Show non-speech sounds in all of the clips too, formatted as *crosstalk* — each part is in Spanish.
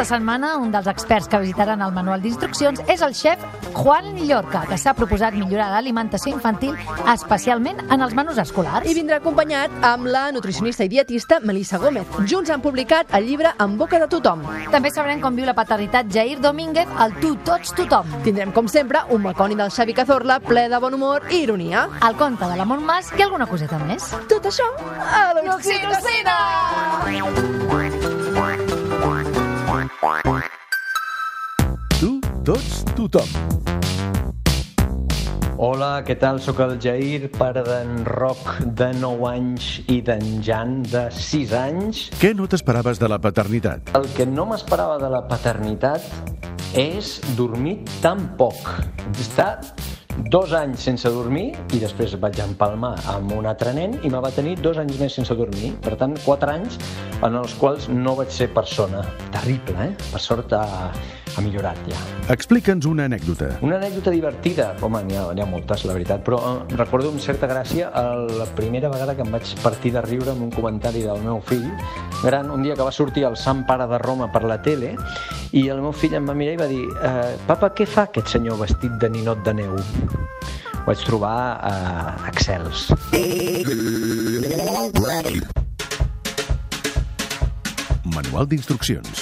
Aquesta setmana, un dels experts que visitaran el manual d'instruccions és el xef Juan Llorca, que s'ha proposat millorar l'alimentació infantil, especialment en els menús escolars. I vindrà acompanyat amb la nutricionista i dietista Melissa Gómez. Junts han publicat el llibre En boca de tothom. També sabrem com viu la paternitat Jair Domínguez, el tu tots tothom. Tindrem, com sempre, un maconi del Xavi Cazorla ple de bon humor i ironia. El conte de l'Amor Mas i alguna coseta més. Tot això a l'Oxitocina! Tu, tots, tothom. Hola, què tal? Sóc el Jair, pare d'en Roc, de 9 anys, i d'en Jan, de 6 anys. Què no t'esperaves de la paternitat? El que no m'esperava de la paternitat és dormir tan poc. Estar dos anys sense dormir i després vaig empalmar amb un altre nen i me va tenir dos anys més sense dormir. Per tant, quatre anys en els quals no vaig ser persona. Terrible, eh? Per sort ha, ha millorat ja. Explica'ns una anècdota. Una anècdota divertida, home, n'hi ha, ha moltes, la veritat, però eh, recordo amb certa gràcia la primera vegada que em vaig partir de riure amb un comentari del meu fill, gran, un dia que va sortir el Sant Pare de Roma per la tele, i el meu fill em va mirar i va dir eh, «Papa, què fa aquest senyor vestit de ninot de neu?» Ho vaig trobar eh, excels. Manual d'instruccions.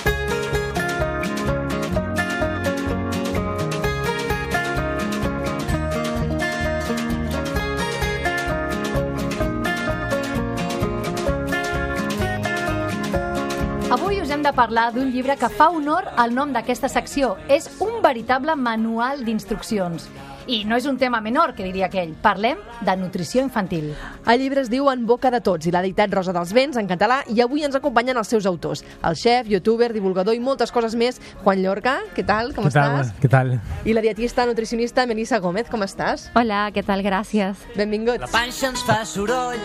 Avui us hem de parlar d'un llibre que fa honor al nom d'aquesta secció. És un veritable manual d'instruccions. I no és un tema menor, que diria aquell. Parlem de nutrició infantil. El llibre es diu En boca de tots i l'ha editat Rosa dels Vents en català i avui ens acompanyen els seus autors. El xef, youtuber, divulgador i moltes coses més. Juan Llorca, què tal? Com ¿Qué tal? estàs? ¿Qué tal? I la dietista nutricionista Melissa Gómez, com estàs? Hola, què tal? Gràcies. Benvinguts. La panxa ens fa soroll,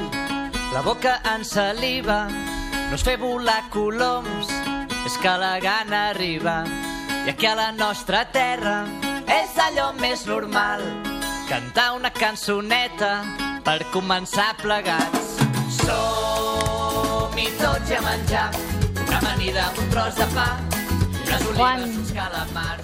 la boca ens saliva, no es fer volar coloms, és que la gana arriba. I aquí a la nostra terra és allò més normal, cantar una cançoneta per començar plegats. Som-hi tots i a menjar, una amanida un tros de pa, Juan.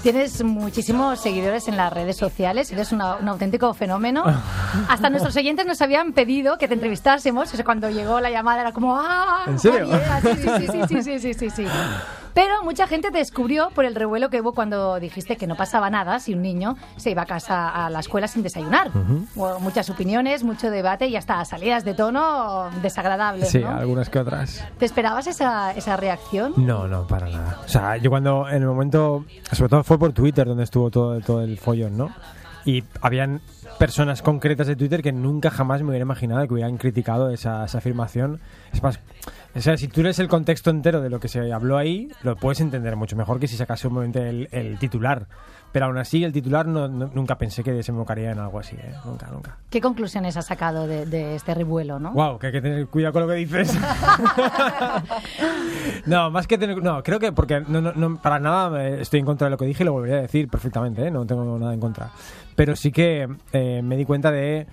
Tienes muchísimos seguidores en las redes sociales, eres una- un auténtico fenómeno. *laughs* Hasta nuestros oyentes nos habían pedido que te entrevistásemos, o sea, cuando llegó la llamada era como ¡ah! ¿En serio? Sí, sí, sí, sí, sí, sí, sí. *laughs* Pero mucha gente te descubrió por el revuelo que hubo cuando dijiste que no pasaba nada si un niño se iba a casa a la escuela sin desayunar. Hubo muchas opiniones, mucho debate y hasta salidas de tono desagradables, Sí, ¿no? algunas que otras. ¿Te esperabas esa, esa reacción? No, no, para nada. O sea, yo cuando en el momento, sobre todo fue por Twitter donde estuvo todo, todo el follón, ¿no? Y habían personas concretas de Twitter que nunca jamás me hubiera imaginado que hubieran criticado esa, esa afirmación. Es más, o sea, si tú lees el contexto entero de lo que se habló ahí, lo puedes entender mucho mejor que si sacase un momento el, el titular. Pero aún así, el titular no- no- nunca pensé que desembocaría en algo así, ¿eh? Nunca, nunca. ¿Qué conclusiones has sacado de, de este revuelo, no? Wow, que hay que tener cuidado con lo que dices. *laughs* no, más que tener. No, creo que porque no, no, para nada estoy en contra de lo que dije y lo volvería a decir perfectamente, ¿eh? no tengo nada en contra. Pero sí que eh, me di cuenta de.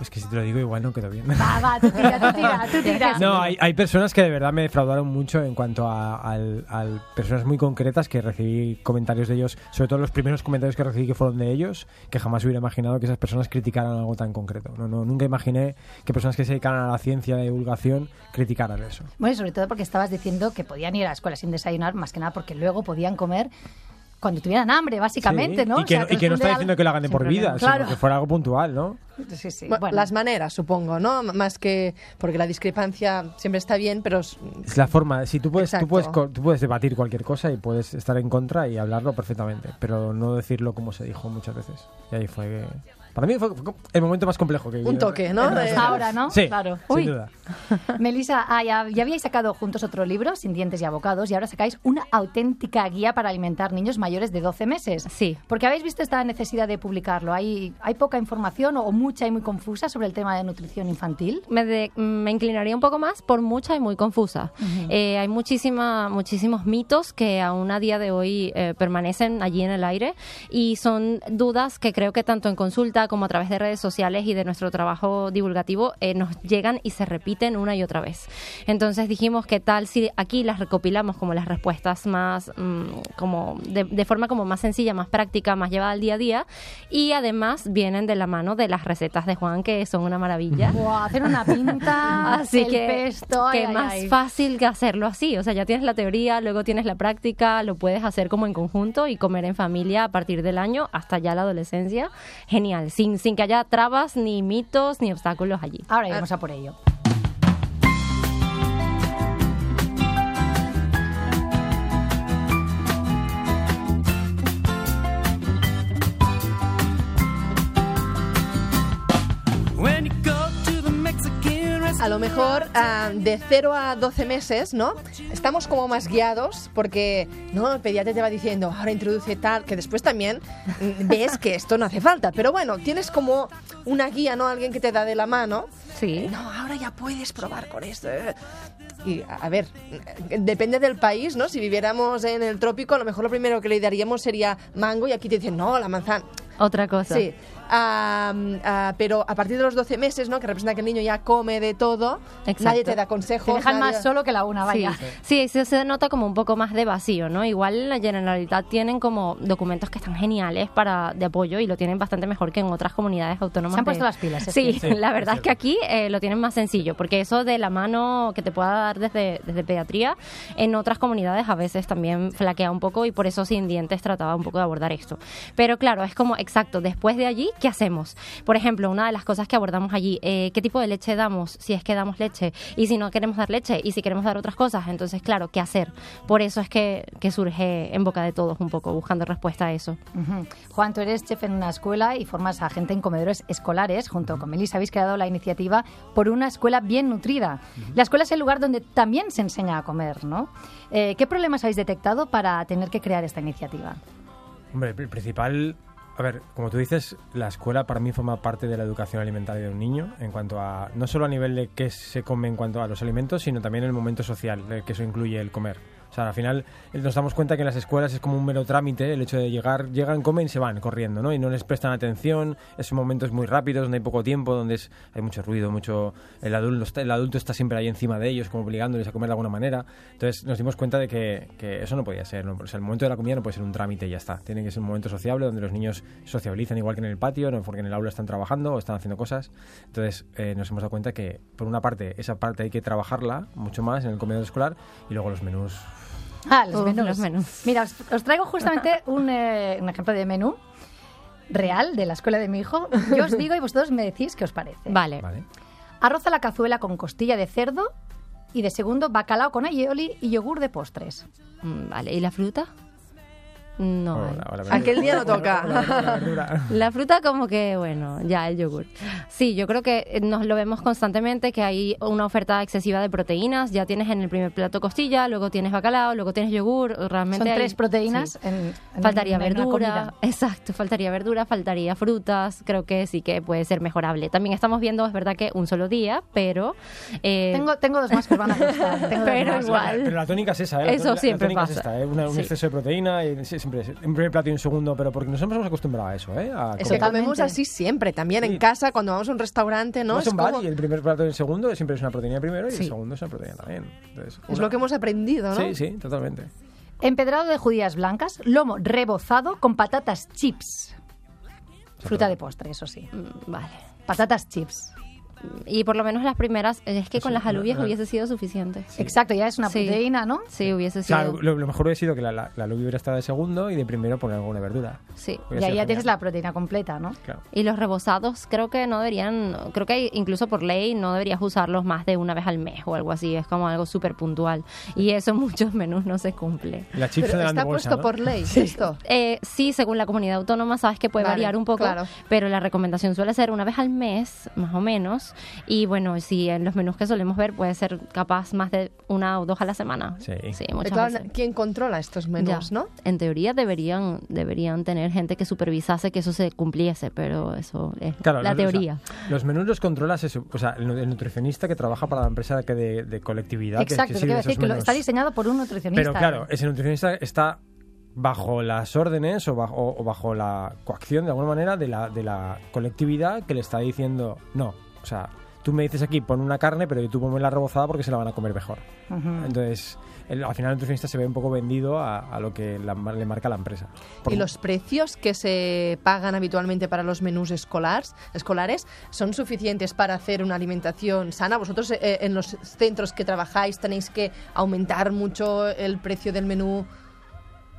Es que si te lo digo, igual no quedó bien. Va, va, tú tira, tú tira, tú *laughs* tira. No, hay, hay personas que de verdad me defraudaron mucho en cuanto a, al- al personas muy concretas que recibí comentarios de ellos, sobre todo los primeros comentarios que recibí que fueron de ellos, que jamás hubiera imaginado que esas personas criticaran algo tan concreto. No, no, nunca imaginé que personas que se dedicaran a la ciencia, a la divulgación, criticaran eso. Bueno, y sobre todo porque estabas diciendo que podían ir a la escuela sin desayunar, más que nada porque luego podían comer cuando tuvieran hambre, básicamente, Sí, ¿no? Y O que, sea, no- y que no responde está diciendo que lo hagan de por vida, Claro. sino que fuera algo puntual, ¿no? Sí, sí. Bueno, Bueno, Las maneras, supongo, ¿no? Más que... Porque la discrepancia siempre está bien, pero... Es la forma, si tú puedes, tú puedes, tú puedes debatir cualquier cosa y puedes estar en contra y hablarlo perfectamente, pero no decirlo como se dijo muchas veces. Y ahí fue que... Para mí fue fue el momento más complejo que he Un toque, ¿no? Ahora, ¿no? Sí, Claro. sin Uy. duda. *laughs* Melissa, ah, ya, ya habíais sacado juntos otro libro, Sin dientes y abocados, y ahora sacáis una auténtica guía para alimentar niños mayores de 12 meses. Sí. Porque habéis visto esta necesidad de publicarlo. ¿Hay, hay poca información o mucha y muy confusa sobre el tema de nutrición infantil? me, de- me inclinaría un poco más por mucha y muy confusa. Eh, hay muchísima, muchísimos mitos que aún a día de hoy eh, permanecen allí en el aire y son dudas que creo que tanto en consulta como a través de redes sociales y de nuestro trabajo divulgativo eh, nos llegan y se repiten una y otra vez. Entonces dijimos que tal si aquí las recopilamos como las respuestas más, mm, como de, de forma como más sencilla, más práctica, más llevada al día a día y además vienen de la mano de las recetas de Juan que son una maravilla. *laughs* Buah, hacer una pinta, *laughs* Así el que, pesto, que ay, más ay. fácil que hacerlo así. O sea, ya tienes la teoría, luego tienes la práctica, lo puedes hacer como en conjunto y comer en familia a partir del año hasta ya la adolescencia. Genial, sin, sin que haya trabas, ni mitos, ni obstáculos allí. Ahora iremos a por ello. Lo mejor ah, de 0 a 12 meses, ¿no? Estamos como más guiados porque, ¿no? El pediatra te va diciendo, ahora introduce tal, que después también mm, ves que esto no hace falta. Pero bueno, tienes como una guía, ¿no? Alguien que te da de la mano. Sí. Eh, No, ahora ya puedes probar con esto. eh. Y a ver, depende del país, ¿no? Si viviéramos en el trópico, a lo mejor lo primero que le daríamos sería mango y aquí te dicen, no, la manzana. Otra cosa. Sí. Pero a partir de los 12 meses, ¿no? Que representa que el niño ya come de todo, Exacto. nadie te da consejos. Te dejan nadie- más solo que la una, Sí, vaya. sí, se, se nota como un poco más de vacío, ¿no? Igual en la Generalitat tienen como documentos que están geniales para de apoyo y lo tienen bastante mejor que en otras comunidades autónomas. Se han de- puesto las pilas, Sí, cierto. *laughs* la verdad es que aquí eh, lo tienen más sencillo, porque eso de la mano que te pueda dar desde, desde pediatría, en otras comunidades a veces también flaquea un poco y por eso Sin Dientes trataba un poco de abordar esto. Pero claro, es como, exacto, después de allí, ¿qué hacemos? Por ejemplo, una de las cosas que abordamos allí, eh, ¿qué tipo de leche damos? Si es que damos leche, y si no queremos dar leche, y si queremos dar otras cosas, entonces, claro, ¿qué hacer? Por eso es que, que surge en boca de todos un poco, buscando respuesta a eso. Juan, tú eres chef en una escuela y formas a gente en comedores escolares. Junto con Melissa habéis creado la iniciativa por una escuela bien nutrida. La escuela es el lugar donde también se enseña a comer, ¿no? Eh, ¿Qué problemas habéis detectado para tener que crear esta iniciativa? Hombre, el principal, a ver, como tú dices, la escuela para mí forma parte de la educación alimentaria de un niño en cuanto a, no solo a nivel de qué se come en cuanto a los alimentos, sino también el momento social, que eso incluye el comer. O sea, al final eh, nos damos cuenta que en las escuelas es como un mero trámite el hecho de llegar, llegan, comen y se van corriendo, ¿no? Y no les prestan atención, es momentos muy rápidos, donde hay poco tiempo, donde es, hay mucho ruido, mucho el adulto, el adulto está siempre ahí encima de ellos, como obligándoles a comer de alguna manera. Entonces nos dimos cuenta de que, que eso no podía ser, ¿no? O sea, el momento de la comida no puede ser un trámite y ya está. Tiene que ser un momento sociable donde los niños sociabilizan igual que en el patio, no porque en el aula están trabajando o están haciendo cosas. Entonces eh, nos hemos dado cuenta que, por una parte, esa parte hay que trabajarla mucho más en el comedor escolar y luego los menús Ah, los Uf, menús. los menús. Mira, os, os traigo justamente un, eh, un ejemplo de menú real de la escuela de mi hijo. Yo os digo y vosotros me decís qué os parece. Vale. ¿vale? Arroz a la cazuela con costilla de cerdo y de segundo bacalao con aioli y yogur de postres. Mm, Vale, ¿y la fruta? No. O la- o la. Aquel día no toca. o la- o *laughs* la fruta como que, bueno, ya el yogur. Sí, yo creo que nos lo vemos constantemente, que hay una oferta excesiva de proteínas. Ya tienes en el primer plato costilla, luego tienes bacalao, luego tienes yogur. Realmente Son hay- tres proteínas sí. en, en Faltaría en verdura, exacto, faltaría verdura, faltaría frutas, creo que sí que puede ser mejorable. También estamos viendo, es verdad que un solo día, pero... eh, Tengo, tengo dos más que van a gustar. *laughs* Pero igual. Pero la tónica es esa, ¿eh? La Eso siempre la tónica es pasa. esta, ¿eh? Una- un Sí. exceso de proteína y siempre primer plato y un segundo, pero porque nos hemos acostumbrado a eso, ¿eh? A Es que comemos así siempre, también Sí. en casa, cuando vamos a un restaurante, ¿no? Vas Es, un bar como- y el primer plato y el segundo siempre es una proteína primero y Sí. el segundo es una proteína también. Entonces, es lo que hemos aprendido, ¿no? Sí, sí, totalmente. Empedrado de judías blancas, lomo rebozado con patatas chips. Fruta de postre, eso sí. mm, Vale. Patatas chips. Y por lo menos las primeras, es que Eso, con las alubias la- la- hubiese sido suficiente. Exacto, ya es una Sí. proteína, ¿no? Sí, hubiese O sido... sea, lo, lo mejor hubiera sido que la, la, la alubia hubiera estado de segundo y de primero poner alguna verdura. Sí. Y Hubiera ahí sido ya tienes la proteína completa, ¿no? Claro. Y los rebozados creo que no deberían, creo que incluso por ley no deberías usarlos más de una vez al mes o algo así, es como algo súper puntual. Y eso en *laughs* muchos menús no se cumple. Y las chips Pero de está bolsa, puesto ¿no? por ley esto. Eh, sí, según la comunidad autónoma, sabes que puede Vale, variar un poco, claro. pero la recomendación suele ser una vez al mes, más o menos, Y bueno, si en los menús que solemos ver puede ser capaz más de una o dos a la semana. Sí. muchas Claro, veces. ¿Quién controla estos menús, Ya. no? En teoría deberían deberían tener gente que supervisase que eso se cumpliese, pero eso es Claro, la los- o sea, teoría. los menús los controlas eso, o sea, el, el nutricionista que trabaja para la empresa que de, de colectividad. que- Exacto, que esos decir que lo- menús. está diseñado por un nutricionista. Pero claro, ese nutricionista está bajo las órdenes o bajo, o bajo la coacción de alguna manera de la, de la colectividad que le está diciendo no. O sea, tú me dices aquí pon una carne, pero tú ponme la rebozada porque se la van a comer mejor. Ujú. Entonces, el- al final el nutricionista se ve un poco vendido a, a lo que la- le marca la empresa. Por- ¿Y los precios que se pagan habitualmente para los menús escolares, escolares son suficientes para hacer una alimentación sana? ¿Vosotros eh, en los centros que trabajáis tenéis que aumentar mucho el precio del menú?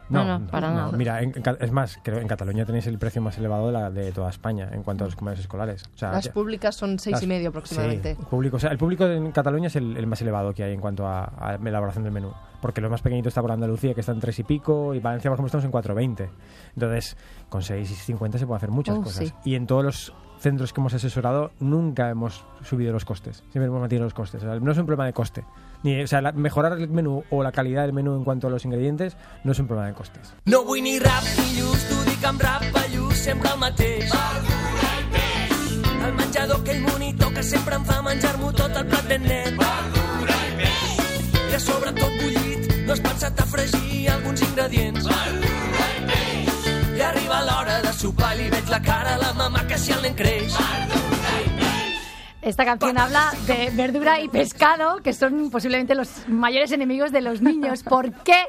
No, no, para nada. Mira, en- es más, creo en Cataluña tenéis el precio más elevado de, la, de toda España en cuanto a los comedores escolares. O sea, Las públicas son seis las- y medio aproximadamente. Sí, el público, o sea, el público en Cataluña es el, el más elevado que hay en cuanto a, a la elaboración del menú. Porque lo más pequeñito está por Andalucía, que está en tres y pico, y Valencia, por ejemplo, estamos en 4,20. Entonces, con 6,50 se puede hacer muchas Oh, cosas. sí. Y en todos los centros que hemos asesorado, nunca hemos subido los costes. Siempre hemos mantenido los costes. O sea, no es un problema de coste. Ni, o sea, la- mejorar el menú o la calidad del menú en cuanto a los ingredientes no es un problema de costes. No vull ni rap ni lluç, t'ho dic amb rap, ballús, sempre el mateix. El menjador, aquell monitor que sempre em fa menjar-m'ho tot el plat ben net. I a sobre tot bullit, no has pensat a fregir alguns ingredients. Arriba l'hora de sopar li veig la cara a la mamà que si el nen creix. Esta canción habla de verdura y pescado, que son posiblemente los mayores enemigos de los niños. ¿Por qué?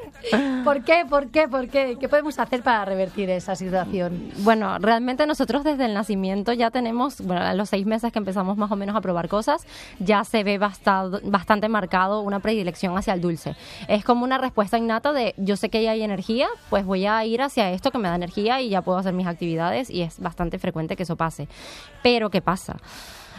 ¿Por qué? ¿Por qué? ¿Por qué? ¿Qué podemos hacer para revertir esa situación? Bueno, realmente nosotros desde el nacimiento ya tenemos, bueno, a los seis meses que empezamos más o menos a probar cosas, ya se ve bastante marcado una predilección hacia el dulce. Es como una respuesta innata de yo sé que ya hay energía, pues voy a ir hacia esto que me da energía y ya puedo hacer mis actividades y es bastante frecuente que eso pase. Pero ¿qué pasa?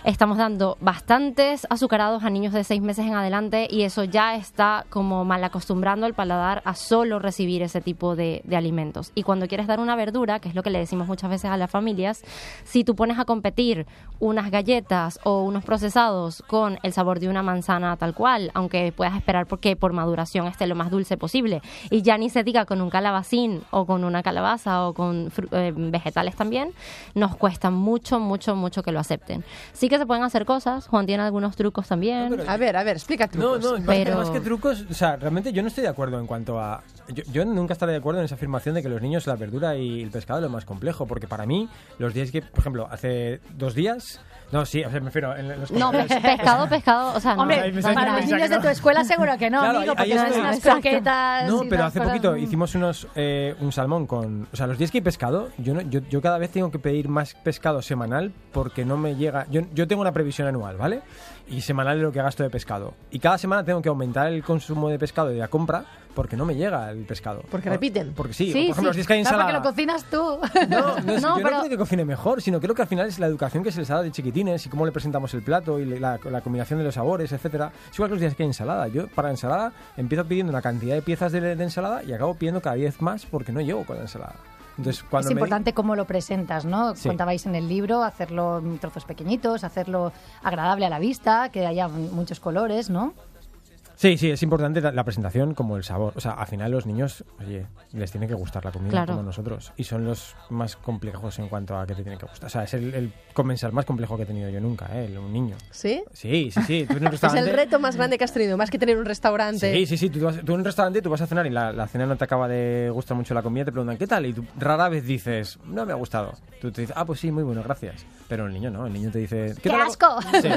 Estamos dando bastantes azucarados a niños de seis meses en adelante y eso ya está como mal acostumbrando el paladar a solo recibir ese tipo de, alimentos. Y cuando quieres dar una verdura, que es lo que le decimos muchas veces a las familias, si tú pones a competir unas galletas o unos procesados con el sabor de una manzana tal cual, aunque puedas esperar porque por maduración esté lo más dulce posible, y ya ni se diga con un calabacín o con una calabaza o con eh, vegetales también, nos cuesta mucho, mucho, mucho que lo acepten. Sí que se pueden hacer cosas, Juan tiene algunos trucos también. A ver, a ver, explica No, trucos. no, más, que, Pero- más que trucos, o sea, realmente yo no estoy de acuerdo en cuanto a... Yo, yo nunca estaré de acuerdo en esa afirmación de que los niños la verdura y el pescado es lo más complejo, porque para mí, los días que, por ejemplo, hace dos días... No, sí, o sea, me refiero en los No, comedores- pescado, pescado, o sea, no. Hombre, para los niños no. de tu escuela seguro que no, Claro, amigo, porque no estoy. unas croquetas No, pero hace cosas- poquito hicimos unos eh, un salmón con... O sea, los días que hay pescado, yo, no- yo, yo cada vez tengo que pedir más pescado semanal porque no me llega... Yo, yo tengo una previsión anual, ¿vale? Y semanal de lo que gasto de pescado. Y cada semana tengo que aumentar el consumo de pescado y de la compra porque no me llega el pescado. Porque Por- repiten. Porque sí, Sí, por ejemplo, sí. los días que hay Claro, porque ensalada... lo cocinas tú. No, no, es- *laughs* No, yo pero- no creo que cocine mejor, sino creo que al final es la educación que se les da de chiquitines y cómo le presentamos el plato y la, la combinación de los sabores, etcétera. Es igual que los días que hay ensalada. Yo para ensalada empiezo pidiendo una cantidad de piezas de, de ensalada y acabo pidiendo cada 10 más porque no llego con la ensalada. Entonces, cuando es me- importante cómo lo presentas, ¿no? Sí. Contabais en el libro, hacerlo en trozos pequeñitos, hacerlo agradable a la vista, que haya muchos colores, ¿no? Sí, sí, es importante la, presentación como el sabor. O sea, al final los niños, oye, les tiene que gustar la comida Claro. como nosotros. Y son los más complejos en cuanto a que te tiene que gustar. O sea, es el, el comensal más complejo que he tenido yo nunca, ¿eh? El- Un niño. ¿Sí? Sí, sí, sí. Tú en un *laughs* Es restaurante... el reto más grande que has tenido, más que tener un restaurante. Sí, sí, sí. Tú, vas- tú en un restaurante tú vas a cenar y la, la cena no te acaba de gustar mucho la comida, te preguntan ¿qué tal? Y tú rara vez dices, no me ha gustado. Tú te dices, ah, pues sí, muy bueno, gracias. Pero el niño no, el niño te dice, ¡Qué asco! Sí,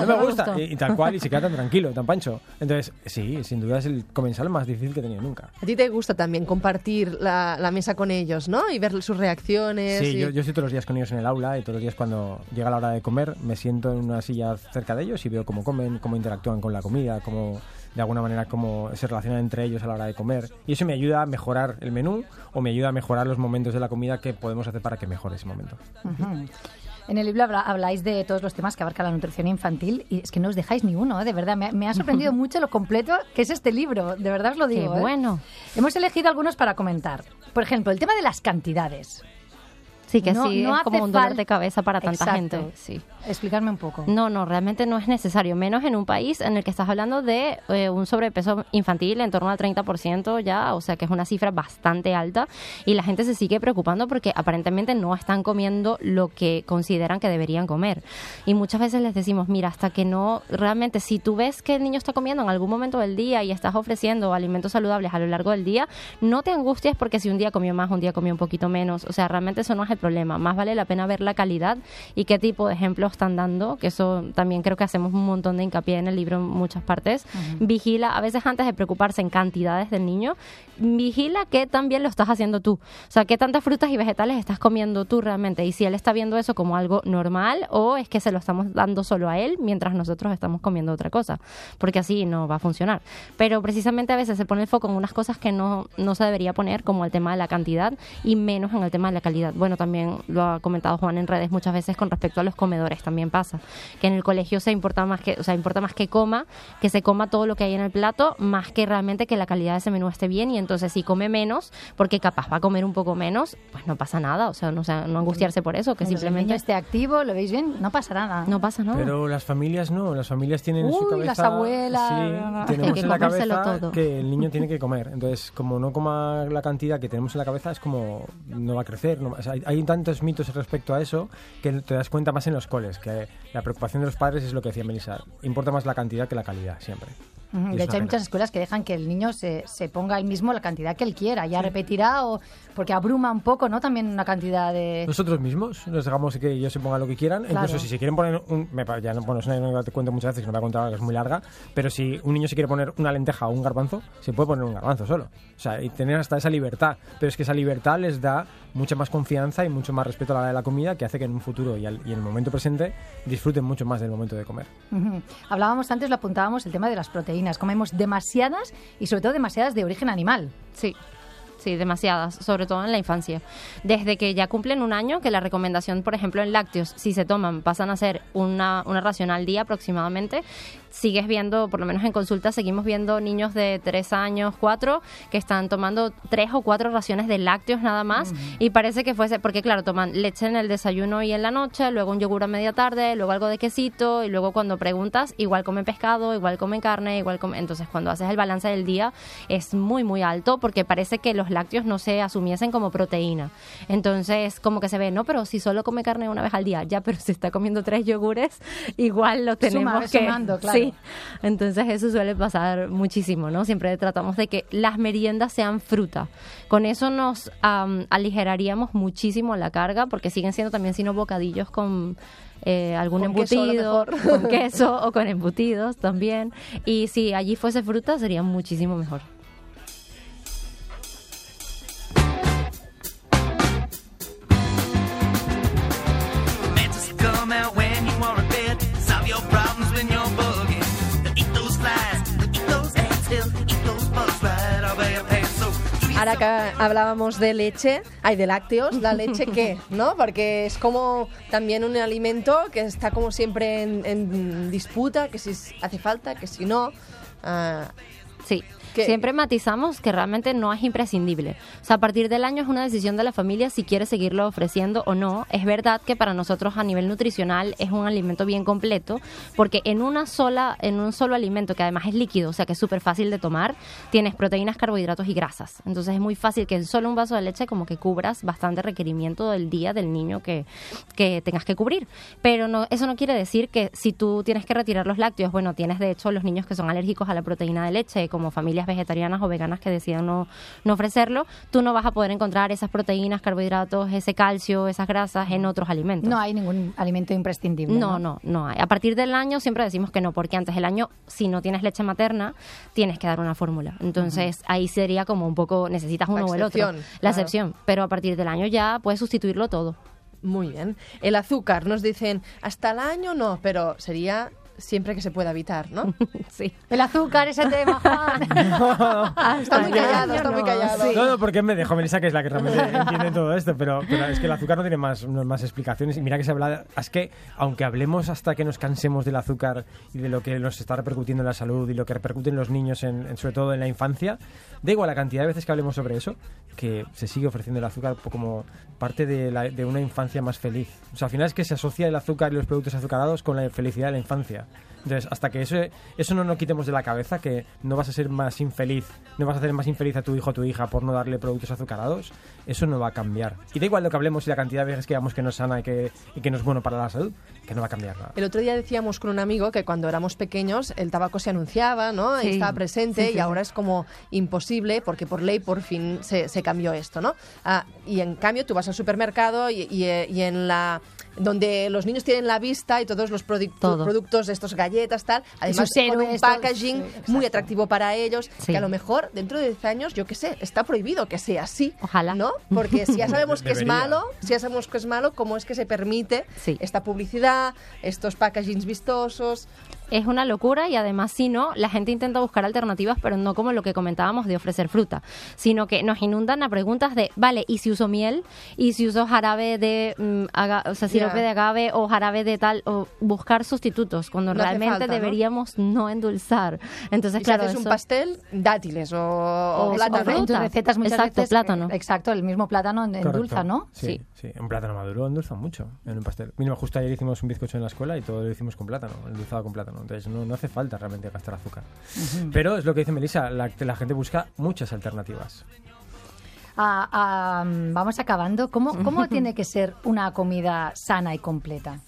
no me *laughs* gusta. Y, y tal cual, y se queda tan tranquilo, tan pancho. Entonces, sí, sin duda es el comensal más difícil que he tenido nunca. A ti te gusta también compartir la, la mesa con ellos, ¿no? Y ver sus reacciones. Sí, y- yo, yo estoy todos los días con ellos en el aula y todos los días cuando llega la hora de comer me siento en una silla cerca de ellos y veo cómo comen, cómo interactúan con la comida, cómo de alguna manera cómo se relacionan entre ellos a la hora de comer. Y eso me ayuda a mejorar el menú o me ayuda a mejorar los momentos de la comida que podemos hacer para que mejore ese momento. En el libro habla- habláis de todos los temas que abarca la nutrición infantil y es que no os dejáis ni uno, ¿eh? de verdad. Me, me ha sorprendido *laughs* mucho lo completo que es este libro, de verdad os lo Qué digo. ¿eh? bueno. Hemos elegido algunos para comentar. Por ejemplo, el tema de las cantidades. Sí, que No- sí, no es como un dolor de cabeza para tanta Exacto. gente. Sí. Explicarme un poco. No, no, realmente no es necesario, menos en un país en el que estás hablando de eh, un sobrepeso infantil en torno al 30% ya, o sea que es una cifra bastante alta y la gente se sigue preocupando porque aparentemente no están comiendo lo que consideran que deberían comer. Y muchas veces les decimos, mira, hasta que no, realmente si tú ves que el niño está comiendo en algún momento del día y estás ofreciendo alimentos saludables a lo largo del día, no te angusties porque si un día comió más, un día comió un poquito menos, o sea, realmente eso no es el problema, más vale la pena ver la calidad y qué tipo de ejemplos están dando, que eso también creo que hacemos un montón de hincapié en el libro en muchas partes. Vigila, a veces antes de preocuparse en cantidades del niño, vigila qué también lo estás haciendo tú. O sea, qué tantas frutas y vegetales estás comiendo tú realmente. Y si él está viendo eso como algo normal o es que se lo estamos dando solo a él mientras nosotros estamos comiendo otra cosa. Porque así no va a funcionar. Pero precisamente a veces se pone el foco en unas cosas que no, no se debería poner, como el tema de la cantidad y menos en el tema de la calidad. Bueno, también lo ha comentado Juan en redes muchas veces con respecto a los comedores. También pasa que en el colegio se importa más que, o sea, importa más que coma, que se coma todo lo que hay en el plato, más que realmente que la calidad de ese menú esté bien. Y entonces si come menos, porque capaz va a comer un poco menos, pues no pasa nada. O sea, no, o sea, no angustiarse por eso, que el niño simplemente esté activo, lo veis bien, no pasa nada. no pasa nada. Pero las familias no, las familias tienen en su Uy, cabeza... las abuelas. Sí, tenemos que en la cabeza todo. que el niño tiene que comer. Entonces, como no coma la cantidad que tenemos en la cabeza, es como no va a crecer. no o sea, hay, hay tantos mitos respecto a eso que te das cuenta más en los coles, que la preocupación de los padres es lo que decía Melissa. Importa más la cantidad que la calidad, siempre. Y es De hecho, hay muchas escuelas que dejan que el niño se, se ponga él mismo la cantidad que él quiera. Ya repetirá o porque abruma un poco, ¿no? También una cantidad de... Nosotros mismos nos dejamos que ellos se pongan lo que quieran. Claro. Incluso si se quieren poner un. Me, ya no, bueno, es una que te cuento muchas veces, que no voy a contar, que es muy larga. Pero si un niño se quiere poner una lenteja o un garbanzo, se puede poner un garbanzo solo. O sea, y tener hasta esa libertad. Pero es que esa libertad les da mucha más confianza y mucho más respeto a la hora de la comida que hace que en un futuro y, al- y en el momento presente disfruten mucho más del momento de comer. Hablábamos antes, lo apuntábamos, el tema de las proteínas. Comemos demasiadas y sobre todo demasiadas de origen animal. Sí. Sí, demasiadas, sobre todo en la infancia. Desde que ya cumplen un año, que la recomendación, por ejemplo, en lácteos, si se toman, pasan a ser una, una ración al día aproximadamente, sigues viendo, por lo menos en consulta, seguimos viendo niños de 3 años, 4, que están tomando 3 o 4 raciones de lácteos nada más, y parece que fuese, porque claro, toman leche en el desayuno y en la noche, luego un yogur a media tarde, luego algo de quesito, y luego cuando preguntas, igual comen pescado, igual comen carne, igual comen... Entonces, cuando haces el balance del día, es muy, muy alto, porque parece que los lácteos no se asumiesen como proteína. Entonces, como que se ve, no, pero si solo come carne una vez al día, ya, pero *laughs* si está comiendo tres yogures, igual lo tenemos Suma, que... sumando, claro. Sí, entonces eso suele pasar muchísimo, ¿no? Siempre tratamos de que las meriendas sean fruta. Con eso nos am, aligeraríamos muchísimo la carga, porque siguen siendo también sino bocadillos con eh, algún Con queso, embutido, mejor. con *laughs* queso o con embutidos también. Y si allí fuese fruta sería muchísimo mejor. Problems when you're Ahora que hablábamos de leche, hay de lácteos, ¿la leche qué? ¿No? Porque es como también un alimento que está como siempre en, en disputa, que si hace falta, que si no. Ah, Sí. Que- Siempre matizamos que realmente no es imprescindible. O sea, a partir del año es una decisión de la familia si quiere seguirlo ofreciendo o no. Es verdad que para nosotros a nivel nutricional es un alimento bien completo, porque en una sola, en un solo alimento que además es líquido, o sea que es súper fácil de tomar, tienes proteínas, carbohidratos y grasas. Entonces es muy fácil que en solo un vaso de leche como que cubras bastante requerimiento del día del niño que, que tengas que cubrir. Pero no, eso no quiere decir que si tú tienes que retirar los lácteos, bueno, tienes de hecho los niños que son alérgicos a la proteína de leche, como familias vegetarianas o veganas que decidan no, no ofrecerlo, tú no vas a poder encontrar esas proteínas, carbohidratos, ese calcio, esas grasas en otros alimentos. No hay ningún alimento imprescindible. No, no, no hay. A partir del año siempre decimos que no, porque antes del año, si no tienes leche materna, tienes que dar una fórmula. Entonces ahí sería como un poco, necesitas uno La o el otro. excepción, La claro. excepción. Pero a partir del año ya puedes sustituirlo todo. muy bien. El azúcar, nos dicen, hasta el año no, pero sería siempre que se pueda evitar, ¿no? *laughs* Sí. El azúcar, ese tema, *laughs* Juan. Está muy callado, está muy callado. No, no, porque me dejó Melissa, que es la que realmente *laughs* entiende todo esto, pero, pero es que el azúcar no tiene más, no- más explicaciones. Y mira que se habla, es que aunque hablemos hasta que nos cansemos del azúcar y de lo que nos está repercutiendo en la salud y lo que repercute en los niños, en, en- sobre todo en la infancia, da igual la cantidad de veces que hablemos sobre eso, que se sigue ofreciendo el azúcar como parte de, la- de una infancia más feliz. O sea, al final es que se asocia el azúcar y los productos azucarados con la felicidad de la infancia. Entonces, hasta que eso, eso no nos quitemos de la cabeza, que no vas a ser más infeliz, no vas a hacer más infeliz a tu hijo o tu hija por no darle productos azucarados, eso no va a cambiar. Y da igual lo que hablemos y la cantidad de veces que digamos que no es sana y que, y que no es bueno para la salud, que no va a cambiar nada. El otro día decíamos con un amigo que cuando éramos pequeños el tabaco se anunciaba, ¿no? Sí. Y estaba presente Sí, sí, y ahora es como imposible porque por ley por fin se, se cambió esto, ¿no? Ah, y en cambio tú vas al supermercado y, y, eh, y en la donde los niños tienen la vista y todos los produ- Todo. productos de estos galletas tal, además con un packaging sí, muy atractivo para ellos, Sí. que a lo mejor dentro de 10 años, yo qué sé, está prohibido que sea así, Ojalá. ¿no? Porque si ya *laughs* sabemos que es malo, si ya sabemos que es malo, ¿cómo es que se permite Sí. esta publicidad, estos packagings vistosos? Es una locura y además si no, la gente intenta buscar alternativas, pero no como lo que comentábamos de ofrecer fruta, sino que nos inundan a preguntas de, vale, ¿y si uso miel? ¿Y si uso jarabe de, mm, aga- o sea, sirope Ya. de agave o jarabe de tal? O buscar sustitutos, cuando No realmente deberíamos no endulzar. Entonces, y claro, si haces un eso- pastel, dátiles o, o O plátano. fruta. En tus recetas muchas Exacto, veces, plátano. eh, exacto, el mismo plátano endulza, ¿no? Sí, sí, Un plátano maduro endulza mucho en un pastel. Mira, justo ayer hicimos un bizcocho en la escuela y todo lo hicimos con plátano, endulzado con plátano. Entonces no, no hace falta realmente gastar azúcar. Pero es lo que dice Melissa, la, la gente busca muchas alternativas. Ah, ah, vamos acabando. ¿Cómo, ¿Cómo *laughs* tiene que ser una comida sana y completa?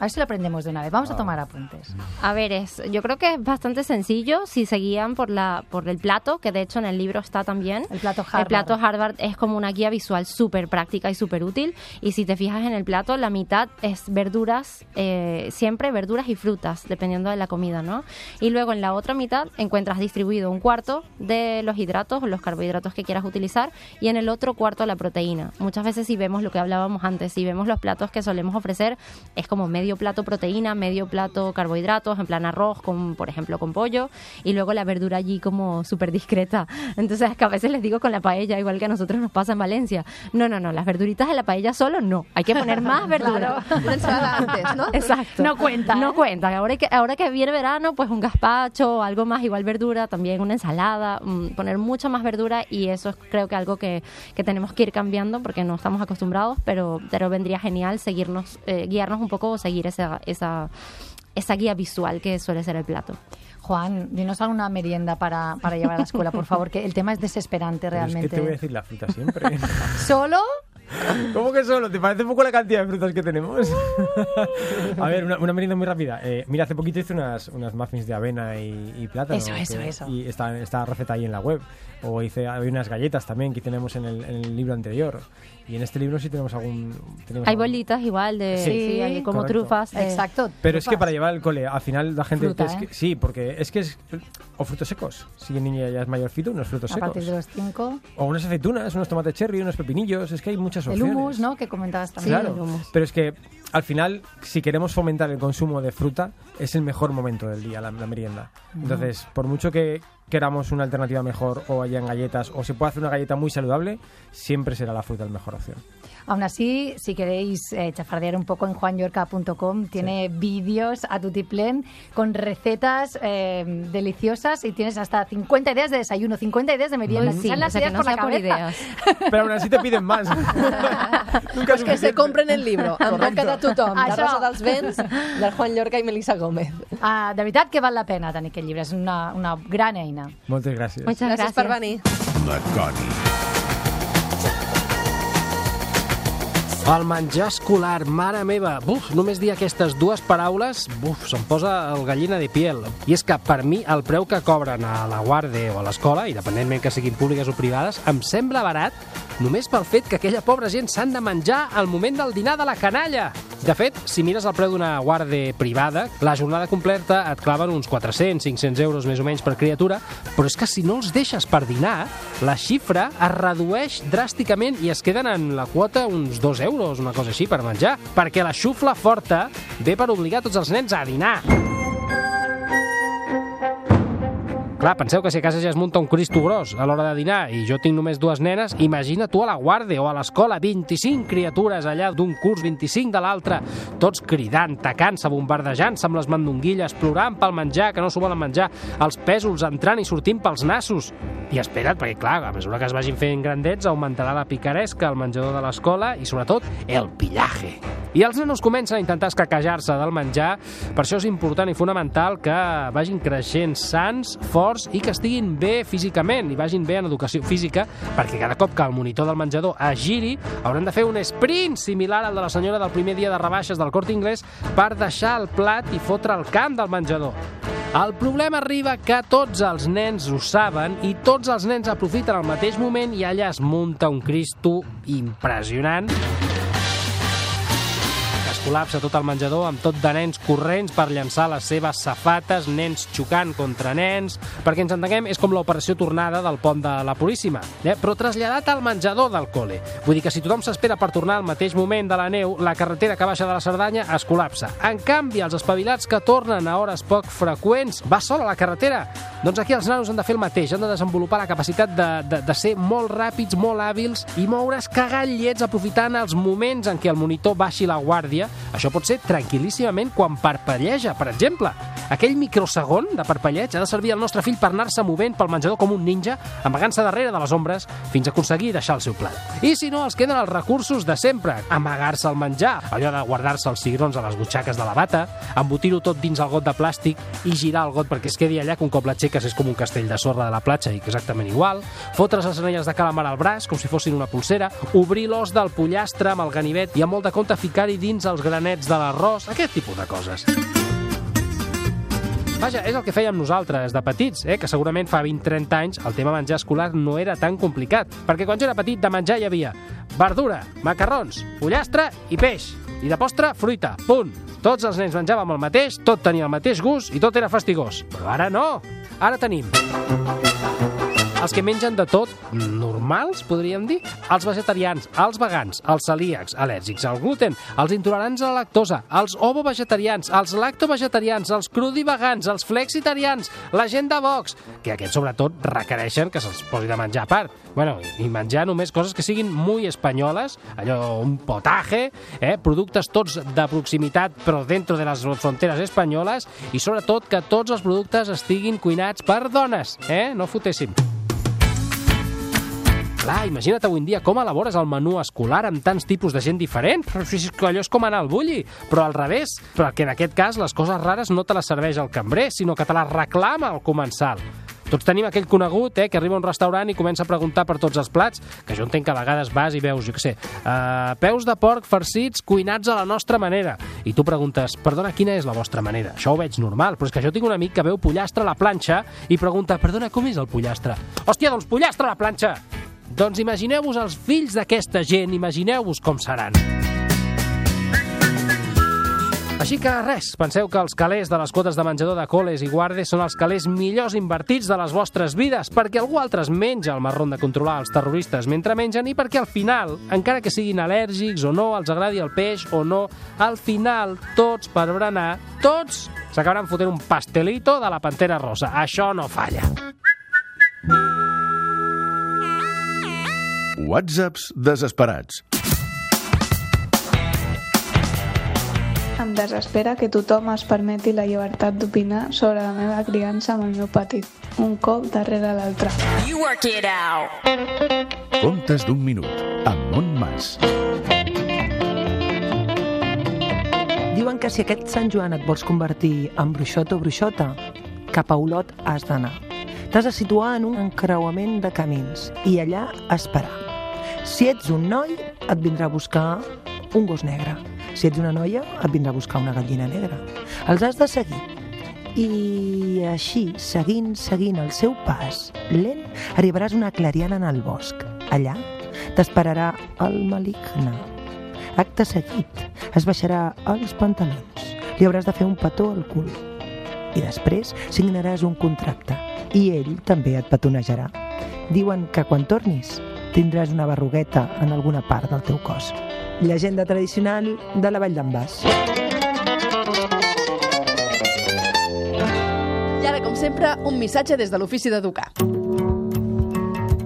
A ver si lo aprendemos de una vez. Vamos a tomar apuntes. A ver, es, yo creo que es bastante sencillo si se guían por, la, por el plato, que de hecho en el libro está también. El plato Harvard. El plato Harvard es como una guía visual súper práctica y súper útil. Y si te fijas en el plato, la mitad es verduras, eh, siempre verduras y frutas, dependiendo de la comida, ¿no? Y luego en la otra mitad encuentras distribuido un cuarto de los hidratos o los carbohidratos que quieras utilizar y en el otro cuarto la proteína. Muchas veces si vemos lo que hablábamos antes, si vemos los platos que solemos ofrecer, es como medio plato proteína, medio plato carbohidratos, en plan arroz, con, por ejemplo, con pollo, y luego la verdura allí como súper discreta. *laughs* Entonces, es que a veces les digo con la paella, igual que a nosotros nos pasa en Valencia, no, no, no, las verduritas de la paella solo no, hay que poner más *laughs* verdura. Una ensalada antes, ¿no? Exacto. No cuenta, No ¿eh? cuenta. Ahora que, ahora que viene verano, pues un gazpacho, algo más, igual verdura, también una ensalada, mm, poner mucha más verdura y eso es creo que algo que, que tenemos que ir cambiando porque no estamos acostumbrados, pero, pero vendría genial seguirnos, eh, guiarnos un poco o seguir esa, esa, esa guía visual que suele ser el plato. Juan, dinos alguna merienda para, para llevar a la escuela, por favor, que el tema es desesperante Pero es que realmente. te voy a decir la fruta siempre. ¿Solo? ¿Cómo que solo? ¿Te parece poco la cantidad de frutas que tenemos? *laughs* a ver, una, una merienda muy rápida. Eh, mira, hace poquito hice unas, unas muffins de avena y, y plátano. Eso, eso, que- eso. Y está, está receta ahí en la web. O hice hay unas galletas también que tenemos en el, en el libro anterior. Y en este libro sí tenemos algún... tenemos Hay algún- bolitas igual de Sí. sí, hay como Correcto. trufas. eh, Exacto. Pero es que para llevar al cole, al final la gente... Fruta, es que- ¿eh? sí, porque es que es... O frutos secos. Si el niño ya es mayorcito, unos frutos A secos. partir de los cinco. O unas aceitunas, unos tomates cherry, unos pepinillos. Es que hay muchas El opciones. hummus, ¿no? Que comentabas también. Claro, pero es que al final, si queremos fomentar el consumo de fruta, es el mejor momento del día, la, la merienda. Entonces, por mucho que queramos una alternativa mejor o hayan galletas o se pueda hacer una galleta muy saludable, siempre será la fruta la mejor opción. Aún así, si queréis eh, chafardear un poco en juanyorca.com, tiene vídeos a tutiplén con recetas eh, deliciosas y tienes hasta 50 ideas de desayuno, 50 ideas de merienda. Sí, salen o las sea, que ideas no por la por ideas. *laughs* Pero aún así te piden más. *laughs* Nunca Pues que se compren el libro, boca de tothom, de. Rosa dels Vents, del Juan Llorca i Melissa Gómez. Ah, de veritat que val la pena tenir aquest llibre, és una, una gran eina. Moltes gràcies. Muchas Gràcies gracias. per venir. La Connie. El menjar escolar, mare meva, buf, només dir aquestes dues paraules, buf, se'm posa el gallina de piel. I és que per mi el preu que cobren a la guarde o a l'escola, independentment que siguin públiques o privades, em sembla barat només pel fet que aquella pobra gent s'han de menjar al moment del dinar de la canalla. De fet, si mires el preu d'una guarde privada, la jornada completa et claven uns 400-500 euros més o menys per criatura, però és que si no els deixes per dinar, la xifra es redueix dràsticament i es queden en la quota uns 2 euros, una cosa així, per menjar, perquè la xufla forta ve per obligar tots els nens a dinar. Clar, penseu que si a casa ja es munta un Cristo gros a l'hora de dinar i jo tinc només dues nenes, imagina tu a la guàrdia o a l'escola, 25 criatures allà d'un curs, 25 de l'altre, tots cridant, tacant-se, bombardejant-se amb les mandonguilles, plorant pel menjar, que no s'ho volen menjar, els pèsols entrant i sortint pels nassos. I espera't, perquè clar, a mesura que es vagin fent grandets augmentarà la picaresca al menjador de l'escola i sobretot el pillaje. I els nanos comencen a intentar escaquejar-se del menjar, per això és important i fonamental que vagin creixent sants, forts i que estiguin bé físicament i vagin bé en educació física, perquè cada cop que el monitor del menjador es giri, hauran de fer un sprint similar al de la senyora del primer dia de rebaixes del Corte Inglés per deixar el plat i fotre el camp del menjador. El problema arriba que tots els nens ho saben i tots els nens aprofiten el mateix moment i allà es munta un Cristo impressionant col·lapsa tot el menjador amb tot de nens corrents per llançar les seves safates, nens xocant contra nens... Perquè ens entenguem, és com l'operació tornada del pont de la Puríssima, eh? però traslladat al menjador del col·le. Vull dir que si tothom s'espera per tornar al mateix moment de la neu, la carretera que baixa de la Cerdanya es col·lapsa. En canvi, els espavilats que tornen a hores poc freqüents, va sola la carretera. Doncs aquí els nanos han de fer el mateix, han de desenvolupar la capacitat de, de, de ser molt ràpids, molt hàbils i moure's cagant llets aprofitant els moments en què el monitor baixi la guàrdia. Això pot ser tranquil·líssimament quan parpelleja, per exemple. Aquell microsegon de parpelleig ha de servir al nostre fill per anar-se movent pel menjador com un ninja, amagant-se darrere de les ombres fins a aconseguir deixar el seu plat. I si no, els queden els recursos de sempre. Amagar-se al menjar, allò de guardar-se els cigrons a les butxaques de la bata, embotir-ho tot dins el got de plàstic i girar el got perquè es quedi allà que un cop l'aixeques és com un castell de sorra de la platja i exactament igual, fotre's les anelles de calamar al braç com si fossin una pulsera, obrir l'os del pollastre amb el ganivet i amb molt de compte ficar-hi dins els granets de l'arròs, aquest tipus de coses. Vaja, és el que fèiem nosaltres de petits, eh? que segurament fa 20-30 anys el tema menjar escolar no era tan complicat, perquè quan jo era petit de menjar hi havia verdura, macarrons, pollastre i peix, i de postre, fruita, punt. Tots els nens menjàvem el mateix, tot tenia el mateix gust i tot era fastigós. Però ara no. Ara tenim els que mengen de tot, normals, podríem dir, els vegetarians, els vegans, els celíacs, al·lèrgics al gluten, els intolerants a la lactosa, els ovo-vegetarians, els lacto-vegetarians, els crudivegans, els flexitarians, la gent de Vox, que aquests sobretot requereixen que se'ls posi de menjar a part. Bueno, i menjar només coses que siguin muy espanyoles, allò, un potaje, eh? productes tots de proximitat però dentro de les fronteres espanyoles i sobretot que tots els productes estiguin cuinats per dones, eh? No fotéssim. Clar, imagina't avui en dia com elabores el menú escolar amb tants tipus de gent diferent. Però allò és com anar al bulli. Però al revés, perquè en aquest cas les coses rares no te les serveix el cambrer, sinó que te les reclama el comensal. Tots tenim aquell conegut eh, que arriba a un restaurant i comença a preguntar per tots els plats, que jo entenc que a vegades vas i veus, jo què sé, uh, peus de porc farcits cuinats a la nostra manera. I tu preguntes, perdona, quina és la vostra manera? Això ho veig normal, però és que jo tinc un amic que veu pollastre a la planxa i pregunta, perdona, com és el pollastre? Hòstia, doncs pollastre a la planxa! Doncs imagineu-vos els fills d'aquesta gent, imagineu-vos com seran. Així que res, penseu que els calés de les quotes de menjador de coles i guardes són els calés millors invertits de les vostres vides, perquè algú altre es menja el marrón de controlar els terroristes mentre mengen i perquè al final, encara que siguin al·lèrgics o no, els agradi el peix o no, al final, tots per berenar, tots s'acabaran fotent un pastelito de la pantera rosa. Això no falla. Whatsapps desesperats. Em desespera que tothom es permeti la llibertat d'opinar sobre la meva criança amb el meu petit, un cop darrere l'altre. You work it out. Contes d'un minut, amb Montmas. Diuen que si aquest Sant Joan et vols convertir en bruixot o bruixota, cap a Olot has d'anar. T'has de situar en un encreuament de camins i allà esperar. Si ets un noi, et vindrà a buscar un gos negre. Si ets una noia, et vindrà a buscar una gallina negra. Els has de seguir. I així, seguint, seguint el seu pas, lent, arribaràs una clariana en el bosc. Allà t'esperarà el maligne. Acte seguit, es baixarà els pantalons. Li hauràs de fer un petó al cul. I després signaràs un contracte. I ell també et petonejarà. Diuen que quan tornis tindràs una berrugueta en alguna part del teu cos. Llegenda tradicional de la Vall d'en Bas. I ara, com sempre, un missatge des de l'Ofici d'Educar.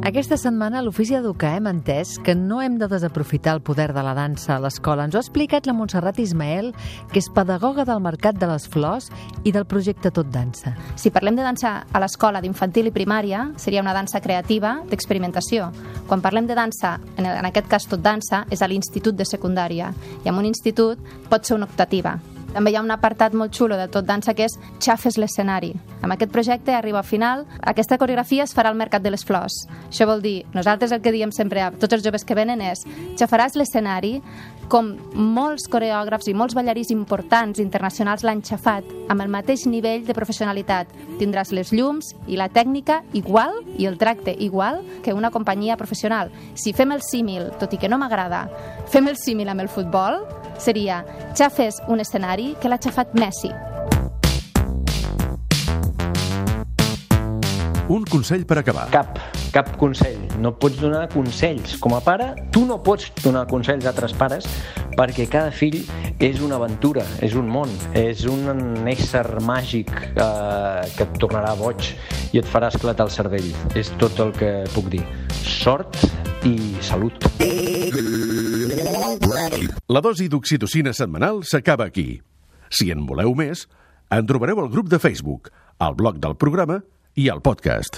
Aquesta setmana l'Ofici d'Educar hem entès que no hem de desaprofitar el poder de la dansa a l'escola. Ens ho ha explicat la Montserrat Ismael, que és pedagoga del Mercat de les Flors i del projecte Tot Dansa. Si parlem de dansa a l'escola d'infantil i primària, seria una dansa creativa d'experimentació. Quan parlem de dansa, en aquest cas tot dansa, és a l'institut de secundària. I en un institut pot ser una optativa. També hi ha un apartat molt xulo de tot dansa que és Xafes l'escenari. Amb aquest projecte arriba al final, aquesta coreografia es farà al Mercat de les Flors. Això vol dir, nosaltres el que diem sempre a tots els joves que venen és xafaràs l'escenari com molts coreògrafs i molts ballarins importants internacionals l'han xafat amb el mateix nivell de professionalitat. Tindràs les llums i la tècnica igual i el tracte igual que una companyia professional. Si fem el símil, tot i que no m'agrada, fem el símil amb el futbol, seria xafes un escenari que l'ha xafat Messi. Un consell per acabar. Cap, cap consell. No pots donar consells. Com a pare, tu no pots donar consells a altres pares perquè cada fill és una aventura, és un món, és un ésser màgic eh, que et tornarà boig i et farà esclatar el cervell. És tot el que puc dir. Sort i salut. La dosi d'oxitocina setmanal s'acaba aquí. Si en voleu més, en trobareu al grup de Facebook, al blog del programa i al podcast.